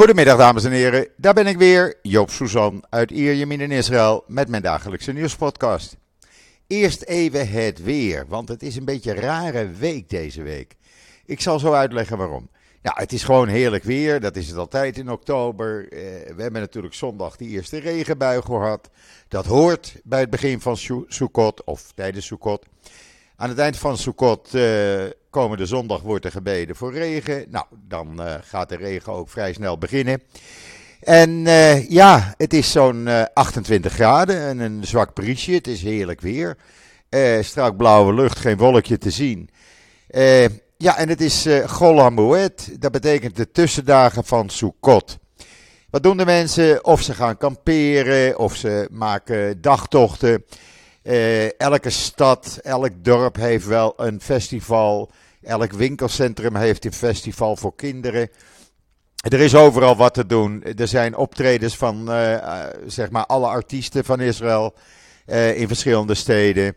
Goedemiddag dames en heren, daar ben ik weer, Joop Suzan uit Ierjemien in Israël met mijn dagelijkse nieuwspodcast. Eerst even het weer, want het is een beetje een rare week deze week. Ik zal zo uitleggen waarom. Ja, het is gewoon heerlijk weer, dat is het altijd in oktober. Eh, we hebben natuurlijk zondag die eerste regenbui gehad. Dat hoort bij het begin van Sukkot of tijdens Sukkot. Aan het eind van Sukkot uh, komende zondag wordt er gebeden voor regen. Nou, dan uh, gaat de regen ook vrij snel beginnen. En uh, ja, het is zo'n 28 graden en een zwak briesje. Het is heerlijk weer. strak blauwe lucht, geen wolkje te zien. ja, en het is uh, Dat betekent de tussendagen van Sukkot. Wat doen de mensen? Of ze gaan kamperen, of ze maken dagtochten. Uh, elke stad, elk dorp heeft wel een festival. Elk winkelcentrum heeft een festival voor kinderen. Er is overal wat te doen. Er zijn optredens van uh, zeg maar alle artiesten van Israël in verschillende steden.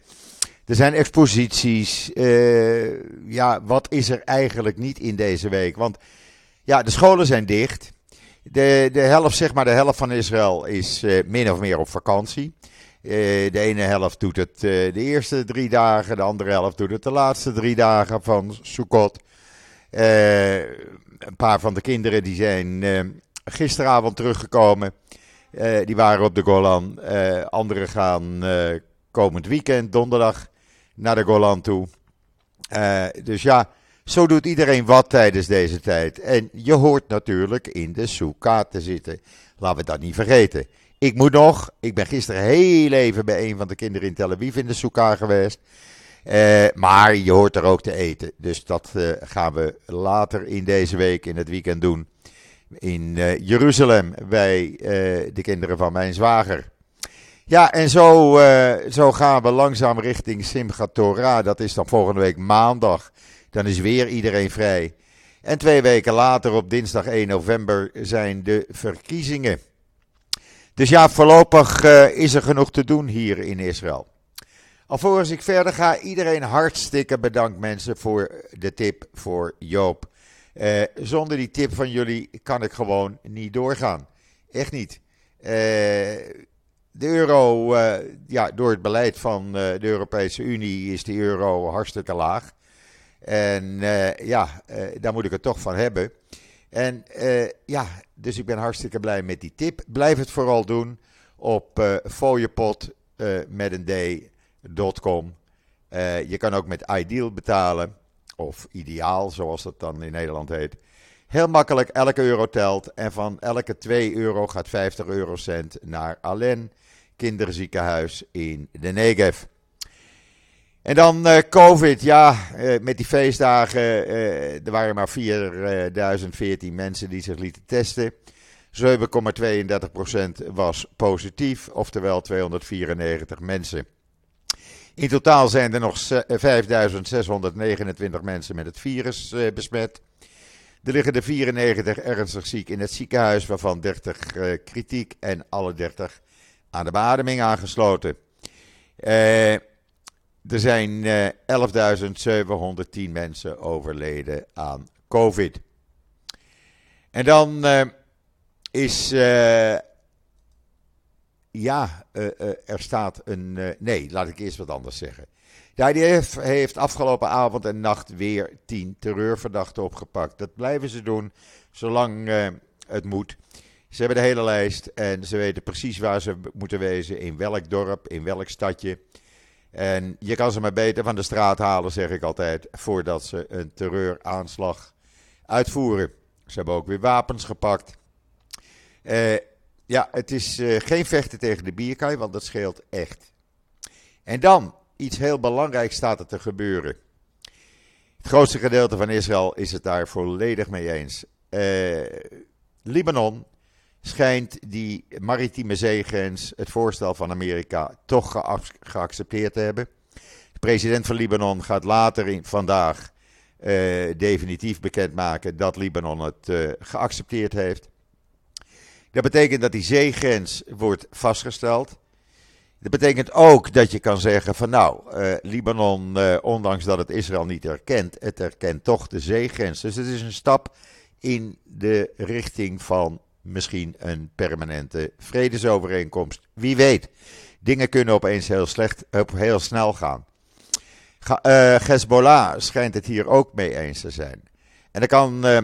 Er zijn exposities. ja, wat is er eigenlijk niet in deze week? Want ja, de scholen zijn dicht. De, de helft, zeg maar, de helft van Israël is min of meer op vakantie. Eh, de ene helft doet het eh, de eerste drie dagen, de andere helft doet het de laatste drie dagen van Sukkot. Eh, een paar van de kinderen die zijn gisteravond teruggekomen. die waren op de Golan. anderen gaan komend weekend, donderdag, naar de Golan toe. dus ja, zo doet iedereen wat tijdens deze tijd. En je hoort natuurlijk in de Soeka te zitten. Laten we dat niet vergeten. Ik moet nog, ik ben gisteren heel even bij een van de kinderen in Tel Aviv in de Soekar geweest. Uh, maar je hoort er ook te eten. Dus dat uh, gaan we later in deze week, in het weekend doen. In uh, Jeruzalem bij de kinderen van mijn zwager. Ja, en zo, zo gaan we langzaam richting Simchat Torah. Dat is dan volgende week maandag. Dan is weer iedereen vrij. En twee weken later, op dinsdag 1 november, zijn de verkiezingen. Dus ja, voorlopig uh, is er genoeg te doen hier in Israël. Alvorens ik verder ga, iedereen hartstikke bedankt mensen voor de tip voor Joop. Uh, zonder die tip van jullie kan ik gewoon niet doorgaan. Echt niet. Uh, de euro, ja, door het beleid van de Europese Unie is de euro hartstikke laag. En ja, daar moet ik het toch van hebben. En uh, ja, dus ik ben hartstikke blij met die tip. Blijf het vooral doen op uh, met een je kan ook met Ideal betalen, of Ideaal, zoals dat dan in Nederland heet. Heel makkelijk, elke euro telt. En van elke 2 euro gaat 50 eurocent naar Allen Kinderziekenhuis in de Negev. En dan uh, COVID, ja, uh, met die feestdagen. Uh, er waren maar 4014 mensen die zich lieten testen. 7,32% was positief, oftewel 294 mensen. In totaal zijn er nog 5629 mensen met het virus besmet. Er liggen er 94 ernstig ziek in het ziekenhuis, waarvan 30 kritiek en alle 30 aan de beademing aangesloten. Eh er zijn uh, eh, 11.710 mensen overleden aan COVID. En dan uh, is. Uh, ja, er staat een. nee, laat ik eerst wat anders zeggen. De IDF heeft afgelopen avond en nacht weer 10 terreurverdachten opgepakt. Dat blijven ze doen zolang het moet. Ze hebben de hele lijst en ze weten precies waar ze moeten wezen, in welk dorp, in welk stadje. En je kan ze maar beter van de straat halen, zeg ik altijd, voordat ze een terreuraanslag uitvoeren. Ze hebben ook weer wapens gepakt. Uh, ja, het is uh, geen vechten tegen de bierkaai, want dat scheelt echt. En dan, iets heel belangrijks staat er te gebeuren. Het grootste gedeelte van Israël is het daar volledig mee eens. Uh, Libanon schijnt die maritieme zeegrens het voorstel van Amerika toch geaccepteerd te hebben. De president van Libanon gaat later in, vandaag uh, definitief bekendmaken dat Libanon het uh, geaccepteerd heeft. Dat betekent dat die zeegrens wordt vastgesteld. Dat betekent ook dat je kan zeggen van nou, uh, Libanon, ondanks dat het Israël niet erkent, het erkent toch de zeegrens. Dus het is een stap in de richting van misschien een permanente vredesovereenkomst. Wie weet. Dingen kunnen opeens heel, slecht, heel snel gaan. Uh, Hezbollah schijnt het hier ook mee eens te zijn. En dan kan uh, uh,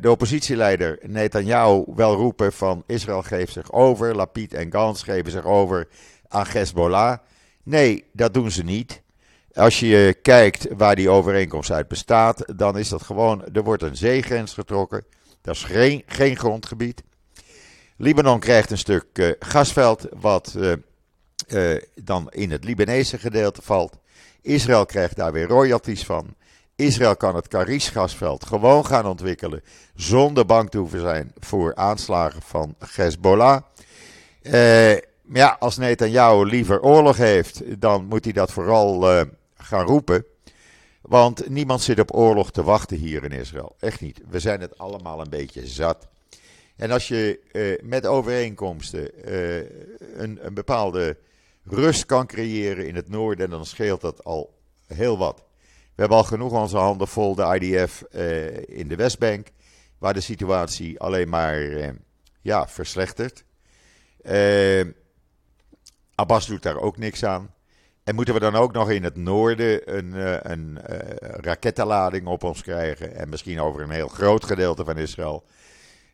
de oppositieleider Netanyahu wel roepen van Israël geeft zich over, Lapid en Gans geven zich over aan Hezbollah. Nee, dat doen ze niet. Als je kijkt waar die overeenkomst uit bestaat, dan is dat gewoon, er wordt een zeegrens getrokken. Dat is geen, geen grondgebied. Libanon krijgt een stuk uh, gasveld, wat uh, uh, dan in het Libanese gedeelte valt. Israël krijgt daar weer royalties van. Israël kan het Karish gasveld gewoon gaan ontwikkelen zonder bang te hoeven zijn voor aanslagen van Hezbollah. maar ja, als Netanyahu liever oorlog heeft, dan moet hij dat vooral gaan roepen. Want niemand zit op oorlog te wachten hier in Israël. Echt niet. We zijn het allemaal een beetje zat. En als je uh, met overeenkomsten uh, een, een, bepaalde rust kan creëren in het noorden, dan scheelt dat al heel wat. We hebben al genoeg onze handen vol, de IDF eh, in de Westbank, waar de situatie alleen maar ja, verslechtert. Abbas doet daar ook niks aan. En moeten we dan ook nog in het noorden een, uh, een uh, rakettenlading op ons krijgen? En misschien over een heel groot gedeelte van Israël?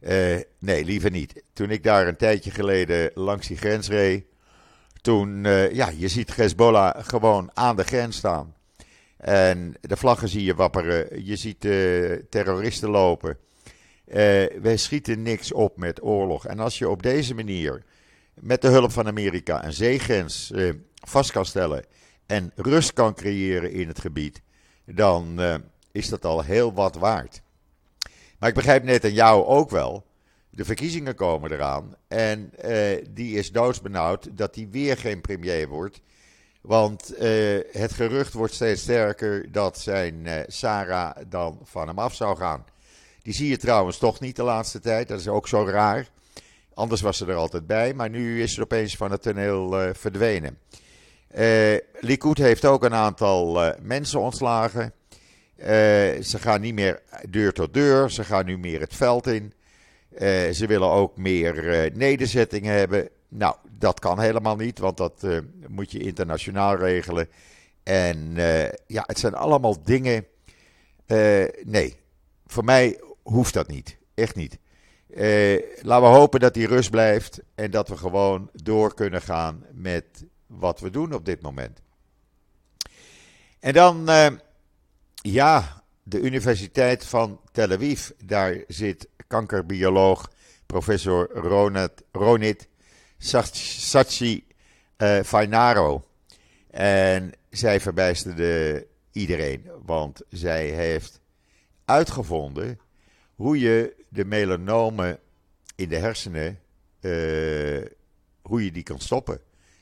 Uh, nee, liever niet. Toen ik daar een tijdje geleden langs die grens reed, toen, ja, je ziet Hezbollah gewoon aan de grens staan. En de vlaggen zie je wapperen, je ziet terroristen lopen. wij schieten niks op met oorlog. En als je op deze manier, met de hulp van Amerika, een zeegrens vast kan stellen en rust kan creëren in het gebied, dan uh, is dat al heel wat waard. Maar ik begrijp net aan jou ook wel. De verkiezingen komen eraan. En uh, die is doodsbenauwd dat hij weer geen premier wordt. Want uh, het gerucht wordt steeds sterker dat zijn Sarah dan van hem af zou gaan. Die zie je trouwens toch niet de laatste tijd. Dat is ook zo raar. Anders was ze er altijd bij. Maar nu is ze opeens van het toneel verdwenen. Uh, Likud heeft ook een aantal uh, mensen ontslagen. Uh, ze gaan niet meer deur tot deur, ze gaan nu meer het veld in. ze willen ook meer nederzettingen hebben. Nou, dat kan helemaal niet, want dat moet je internationaal regelen. En ja, het zijn allemaal dingen. nee, voor mij hoeft dat niet. Echt niet. laten we hopen dat die rust blijft en dat we gewoon door kunnen gaan met wat we doen op dit moment. En dan, uh, ja, de Universiteit van Tel Aviv. Daar zit kankerbioloog professor Ronit, Ronit Sachi uh, Fainaro. En zij verbijsterde iedereen, want zij heeft uitgevonden hoe je de melanomen in de hersenen, uh, hoe je die kan stoppen.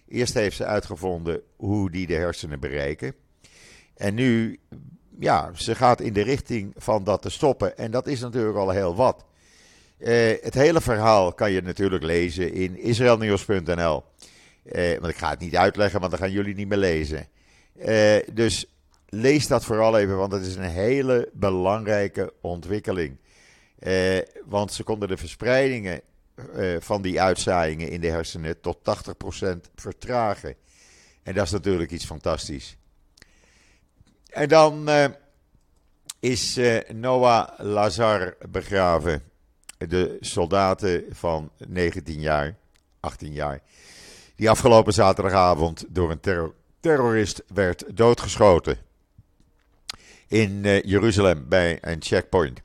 Eerst heeft ze uitgevonden hoe die de hersenen bereiken. En nu, ja, ze gaat in de richting van dat te stoppen. En dat is natuurlijk al heel wat. Uh, het hele verhaal kan je natuurlijk lezen in israelnieuws.nl. Uh, want ik ga het niet uitleggen, want dan gaan jullie niet meer lezen. Uh, dus lees dat vooral even, want het is een hele belangrijke ontwikkeling. want ze konden de verspreidingen uh, van die uitzaaiingen in de hersenen tot 80% vertragen. En dat is natuurlijk iets fantastisch. En dan uh, is uh, Noah Lazar begraven. De soldaten van 19 jaar, 18 jaar. Die afgelopen zaterdagavond door een terror terrorist werd doodgeschoten. In Jeruzalem bij een checkpoint.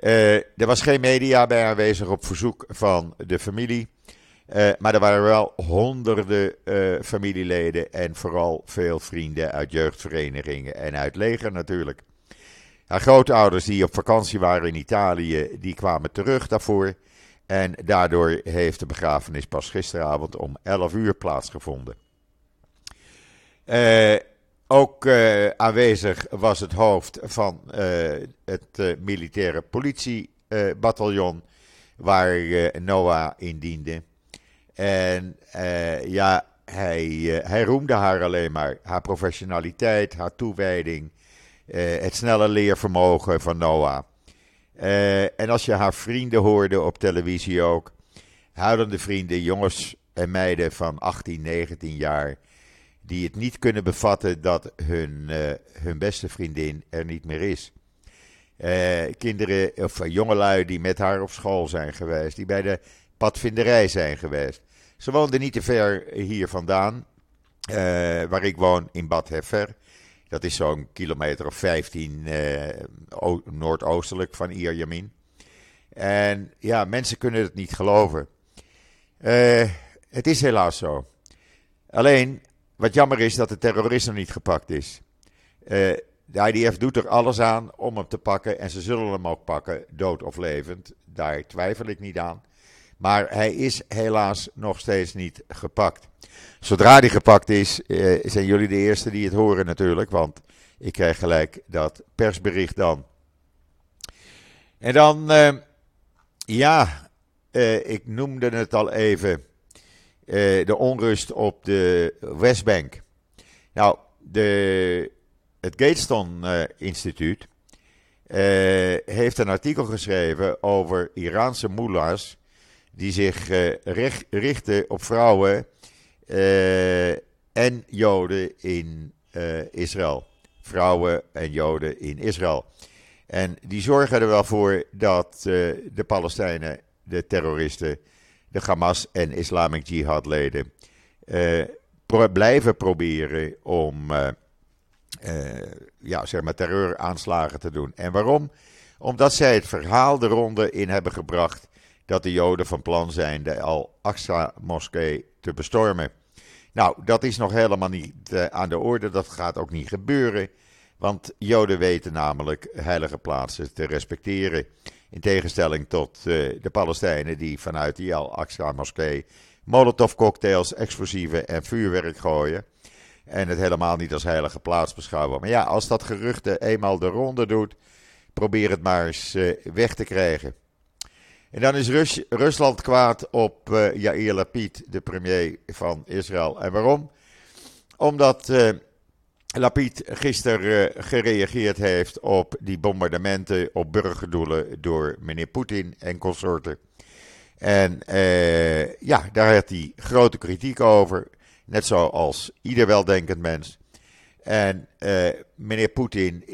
Uh, er was geen media bij aanwezig op verzoek van de familie. Uh, maar er waren wel honderden uh, familieleden en vooral veel vrienden uit jeugdverenigingen en uit leger natuurlijk. Haar grootouders die op vakantie waren in Italië, die kwamen terug daarvoor. En daardoor heeft de begrafenis pas gisteravond om 11 uur plaatsgevonden. Uh, ook uh, aanwezig was het hoofd van uh, het uh, militaire politiebataljon, waar Noah in diende. En ja, hij, hij roemde haar alleen maar. Haar professionaliteit, haar toewijding, het snelle leervermogen van Noah. en als je haar vrienden hoorde op televisie ook, huilende vrienden, jongens en meiden van 18, 19 jaar, die het niet kunnen bevatten dat hun, hun beste vriendin er niet meer is. kinderen of jongelui die met haar op school zijn geweest, die bij de padvinderij zijn geweest. Ze woonde niet te ver hier vandaan, waar ik woon in Bad Heffer. Dat is zo'n kilometer of 15 uh, eh, noordoostelijk van Ierjamin. En ja, mensen kunnen het niet geloven. Het is helaas zo. Alleen, wat jammer is dat de terrorist nog niet gepakt is. de IDF doet er alles aan om hem te pakken en ze zullen hem ook pakken, dood of levend. Daar twijfel ik niet aan. Maar hij is helaas nog steeds niet gepakt. Zodra hij gepakt is, eh, zijn jullie de eerste die het horen natuurlijk. Want ik krijg gelijk dat persbericht dan. En dan, eh, ja, eh, ik noemde het al even. Eh, de onrust op de Westbank. Nou, de, het Gatestone eh, Instituut eh, heeft een artikel geschreven over Iraanse mullahs die zich uh, richten op vrouwen en Joden in Israël. Vrouwen en Joden in Israël. En die zorgen er wel voor dat de Palestijnen, de terroristen, de Hamas en Islamic Jihad leden pro blijven proberen om ja, zeg maar terreuraanslagen te doen. En waarom? Omdat zij het verhaal de ronde in hebben gebracht dat de Joden van plan zijn de Al-Aqsa-moskee te bestormen. Nou, dat is nog helemaal niet aan de orde. Dat gaat ook niet gebeuren. Want Joden weten namelijk heilige plaatsen te respecteren. In tegenstelling tot uh, de Palestijnen die vanuit die Al-Aqsa-moskee molotovcocktails, explosieven en vuurwerk gooien. En het helemaal niet als heilige plaats beschouwen. Maar ja, als dat geruchte eenmaal de ronde doet, probeer het maar eens uh, weg te krijgen. En dan is Rus Rusland kwaad op uh, Yair Lapid, de premier van Israël. En waarom? Omdat Lapid gisteren uh, gereageerd heeft op die bombardementen op burgerdoelen door meneer Poetin en consorten. En ja, daar had hij grote kritiek over. Net zoals ieder weldenkend mens. En meneer Poetin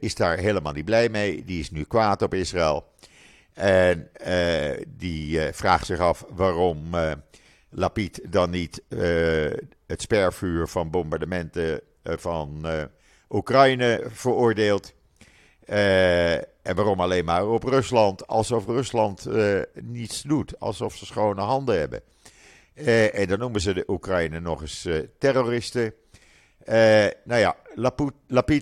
is daar helemaal niet blij mee. Die is nu kwaad op Israël. En die vraagt zich af waarom Lapid dan niet het spervuur van bombardementen van Oekraïne veroordeelt. en waarom alleen maar op Rusland, alsof Rusland niets doet, alsof ze schone handen hebben. en dan noemen ze de Oekraïne nog eens terroristen. Uh, nou ja,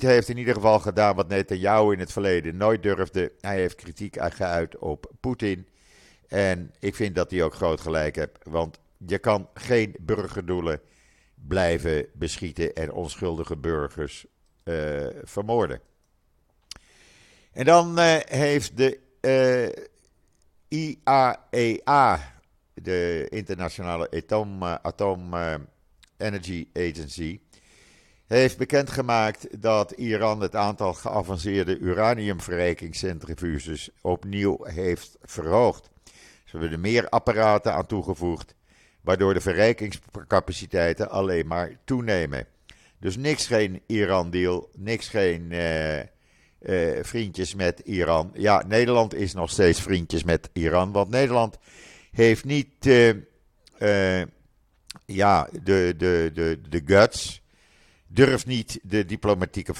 heeft in ieder geval gedaan wat Netanyahu in het verleden nooit durfde. Hij heeft kritiek geuit op Poetin. En ik vind dat hij ook groot gelijk heeft. Want je kan geen burgerdoelen blijven beschieten en onschuldige burgers uh, vermoorden. En dan uh, heeft de IAEA, e de Internationale Atom, Atom Energy Agency heeft bekendgemaakt dat Iran het aantal geavanceerde uraniumverrijkingscentrifuges opnieuw heeft verhoogd. Ze hebben er meer apparaten aan toegevoegd, waardoor de verrijkingscapaciteiten alleen maar toenemen. Dus niks geen Iran-deal, niks geen uh, uh, vriendjes met Iran. Ja, Nederland is nog steeds vriendjes met Iran, want Nederland heeft niet uh, ja, de, de, de, de guts durft niet de diplomatieke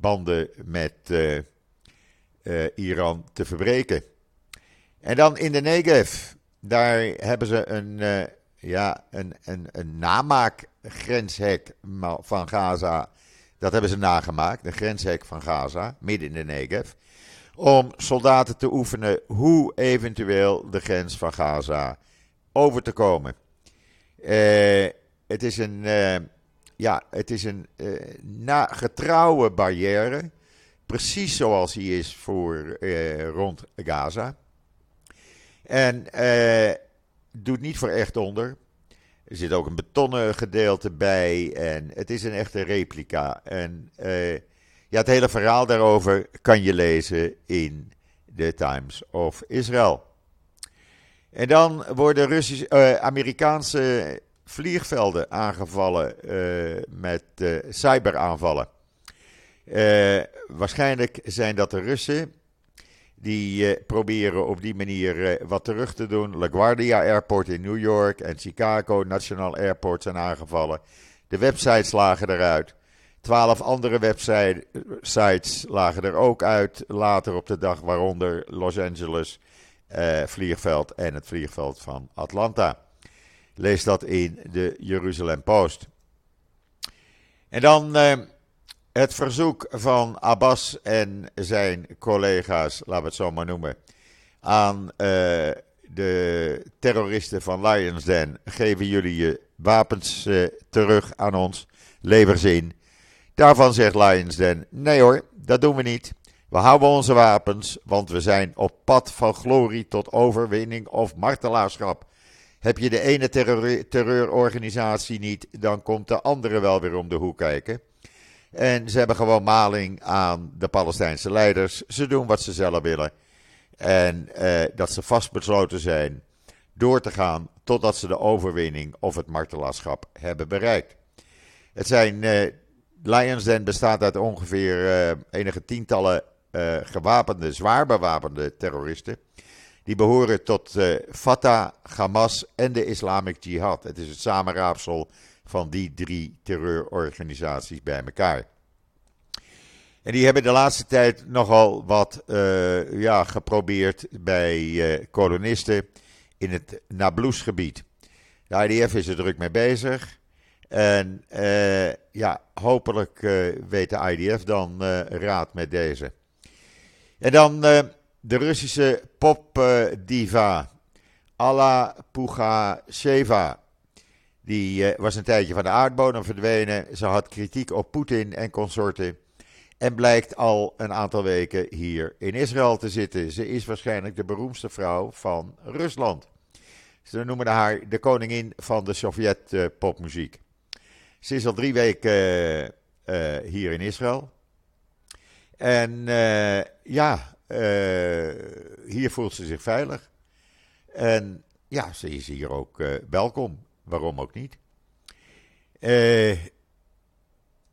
banden met Iran te verbreken. En dan in de Negev, daar hebben ze een, ja, een, een, een namaakgrenshek van Gaza. Dat hebben ze nagemaakt, een grenshek van Gaza, midden in de Negev. Om soldaten te oefenen hoe eventueel de grens van Gaza over te komen. het is een ja, het is een uh, na, getrouwe barrière. Precies zoals die is voor uh, rond Gaza. En uh, doet niet voor echt onder. Er zit ook een betonnen gedeelte bij. En het is een echte replica. En ja, het hele verhaal daarover kan je lezen in de Times of Israel. En dan worden Russische, uh, Amerikaanse vliegvelden aangevallen met cyberaanvallen. waarschijnlijk zijn dat de Russen die proberen op die manier wat terug te doen. LaGuardia Airport in New York en Chicago National Airport zijn aangevallen. De websites lagen eruit. Twaalf andere websites lagen er ook uit later op de dag, waaronder Los Angeles eh, vliegveld en het vliegveld van Atlanta. Lees dat in de Jeruzalem Post. En dan eh, het verzoek van Abbas en zijn collega's, laten we het zo maar noemen, aan uh, de terroristen van Lions Den: geven jullie je wapens uh, terug aan ons, lever ze. Daarvan zegt Lions Den: nee hoor, dat doen we niet. We houden onze wapens, want we zijn op pad van glorie tot overwinning of martelaarschap. Heb je de ene terreur terreurorganisatie niet, dan komt de andere wel weer om de hoek kijken. En ze hebben gewoon maling aan de Palestijnse leiders. Ze doen wat ze zelf willen. En eh, dat ze vastbesloten zijn door te gaan totdat ze de overwinning of het martelaarschap hebben bereikt. Het zijn. Eh, Lions Den bestaat uit ongeveer uh, enige tientallen uh, gewapende, zwaar bewapende terroristen. Die behoren tot uh, Fatah, Hamas en de Islamic Jihad. Het is het samenraapsel van die drie terreurorganisaties bij elkaar. En die hebben de laatste tijd nogal wat uh, ja, geprobeerd bij kolonisten in het Nablus-gebied. De IDF is er druk mee bezig. En ja, hopelijk weet de IDF dan raad met deze. En dan uh, de Russische popdiva uh, Alla Pugacheva. Die uh, was een tijdje van de aardbodem verdwenen. Ze had kritiek op Poetin en consorten. En blijkt al een aantal weken hier in Israël te zitten. Ze is waarschijnlijk de beroemdste vrouw van Rusland. Ze noemen haar de koningin van de Sovjet-popmuziek. Ze is al drie weken uh, hier in Israël. En ja, hier voelt ze zich veilig. En ja, ze is hier ook welkom. Waarom ook niet?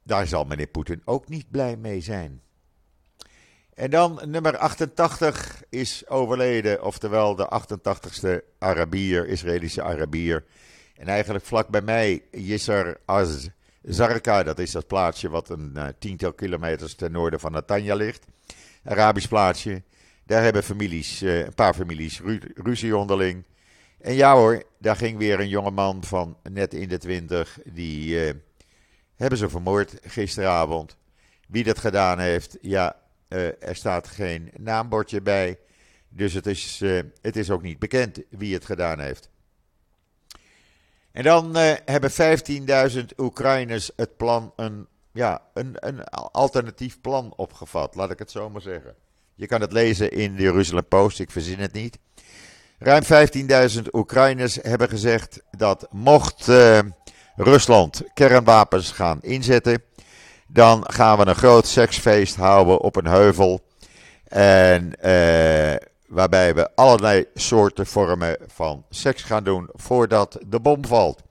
daar zal meneer Poetin ook niet blij mee zijn. En dan nummer 88 is overleden, oftewel de 88ste Arabier, Israëlische Arabier. En eigenlijk vlak bij mij, Yisar Az dat is dat plaatsje wat een uh, tiental kilometers ten noorden van Natanja ligt. Arabisch plaatsje. Daar hebben families, uh, een paar families ru ruzie onderling. En ja hoor, daar ging weer een jongeman van net in de twintig. Die uh, hebben ze vermoord gisteravond. Wie dat gedaan heeft, ja, er staat geen naambordje bij. Dus het is, het is ook niet bekend wie het gedaan heeft. En dan hebben 15.000 Oekraïners het plan, een, ja, een, een alternatief plan opgevat, laat ik het zo maar zeggen. Je kan het lezen in de Jeruzalem Post, ik verzin het niet. Ruim 15.000 Oekraïners hebben gezegd dat mocht uh, Rusland kernwapens gaan inzetten, dan gaan we een groot seksfeest houden op een heuvel. En uh, waarbij we allerlei soorten vormen van seks gaan doen voordat de bom valt.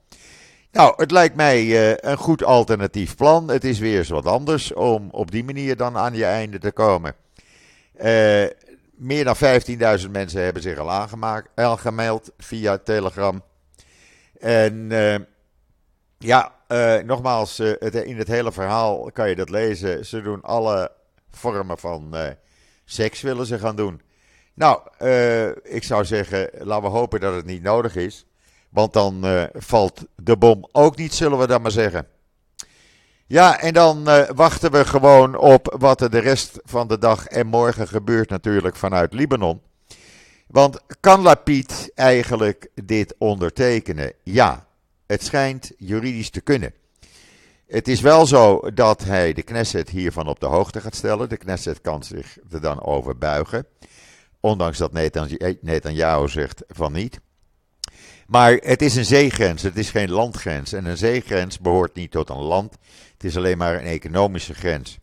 Nou, het lijkt mij uh, een goed alternatief plan. Het is weer eens wat anders om op die manier dan aan je einde te komen. Uh, meer dan 15.000 mensen hebben zich al aangemaakt, al gemeld via Telegram. En uh, ja, nogmaals, het, in het hele verhaal kan je dat lezen. Ze doen alle vormen van seks willen ze gaan doen. Nou, ik zou zeggen, laten we hopen dat het niet nodig is. Want dan valt de bom ook niet, zullen we dan maar zeggen. Ja, en dan uh, wachten we gewoon op wat er de rest van de dag en morgen gebeurt natuurlijk vanuit Libanon. Want kan Lapid eigenlijk dit ondertekenen? Ja, het schijnt juridisch te kunnen. Het is wel zo dat hij de Knesset hiervan op de hoogte gaat stellen. De Knesset kan zich er dan over buigen. Ondanks dat Netanyahu zegt van niet. Maar het is een zeegrens, het is geen landgrens. En een zeegrens behoort niet tot een land. Het is alleen maar een economische grens.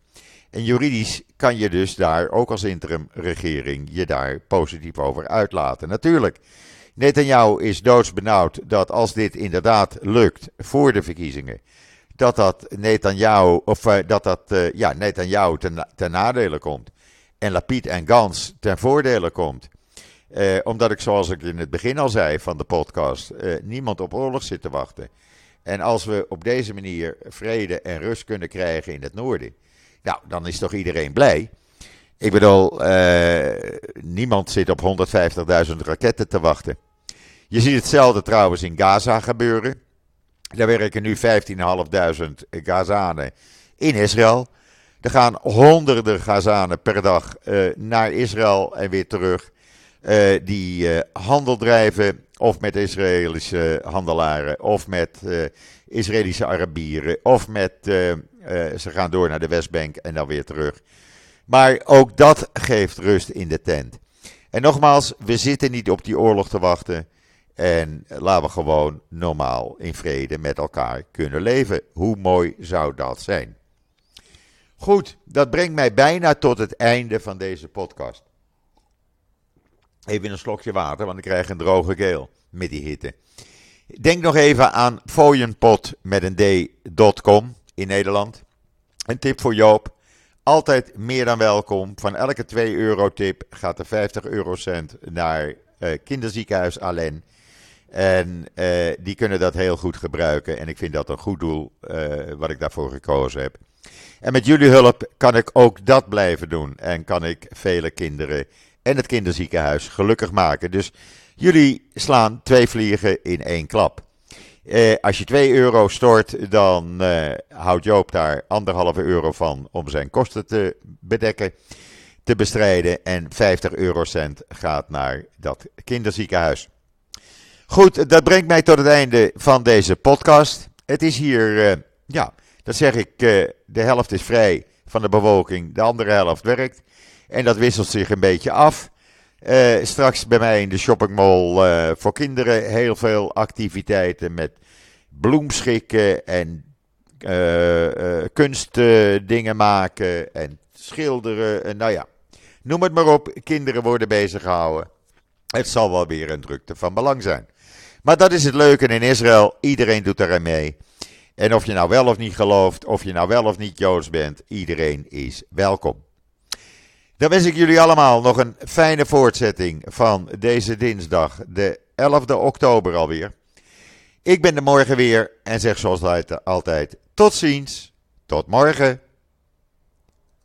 En juridisch kan je dus daar, ook als interimregering, je daar positief over uitlaten. Natuurlijk, Netanyahu is doodsbenauwd dat als dit inderdaad lukt voor de verkiezingen, dat dat Netanyahu, of, uh, dat dat, uh, ja, Netanyahu ten, ten nadele komt. En Lapid en Gans ten voordele komt. Uh, omdat ik, zoals ik in het begin al zei van de podcast, niemand op oorlog zit te wachten. En als we op deze manier vrede en rust kunnen krijgen in het noorden, nou, dan is toch iedereen blij. Ik bedoel, niemand zit op 150.000 raketten te wachten. Je ziet hetzelfde trouwens in Gaza gebeuren. Daar werken nu 15.500 Gazanen in Israël. Er gaan honderden Gazanen per dag uh, naar Israël en weer terug. Uh, die handel drijven, of met Israëlische handelaren, of met Israëlische Arabieren, of met. ze gaan door naar de Westbank en dan weer terug. Maar ook dat geeft rust in de tent. En nogmaals, we zitten niet op die oorlog te wachten. En laten we gewoon normaal in vrede met elkaar kunnen leven. Hoe mooi zou dat zijn? Goed, dat brengt mij bijna tot het einde van deze podcast. Even een slokje water, want ik krijg een droge keel met die hitte. Denk nog even aan fooienpot met een d.com in Nederland. Een tip voor Joop. Altijd meer dan welkom. Van elke 2 euro tip gaat er 50 eurocent naar uh, kinderziekenhuis Allen. En uh, die kunnen dat heel goed gebruiken. En ik vind dat een goed doel uh, wat ik daarvoor gekozen heb. En met jullie hulp kan ik ook dat blijven doen. En kan ik vele kinderen en het kinderziekenhuis gelukkig maken. Dus jullie slaan twee vliegen in één klap. Uh, als je 2 euro stort, dan houdt Joop daar anderhalve euro van om zijn kosten te bedekken, te bestrijden. En 50 eurocent gaat naar dat kinderziekenhuis. Goed, dat brengt mij tot het einde van deze podcast. Het is hier, uh, ja, dat zeg ik, uh, de helft is vrij van de bevolking, de andere helft werkt. En dat wisselt zich een beetje af. Uh, straks bij mij in de shoppingmall voor kinderen heel veel activiteiten met bloemschikken en kunstdingen maken en schilderen. En nou ja, noem het maar op. Kinderen worden bezig gehouden. Het zal wel weer een drukte van belang zijn. Maar dat is het leuke in Israël. Iedereen doet er mee. En of je nou wel of niet gelooft, of je nou wel of niet Joods bent, iedereen is welkom. Dan wens ik jullie allemaal nog een fijne voortzetting van deze dinsdag, de 11e oktober alweer. Ik ben er morgen weer en zeg zoals altijd, tot ziens, tot morgen.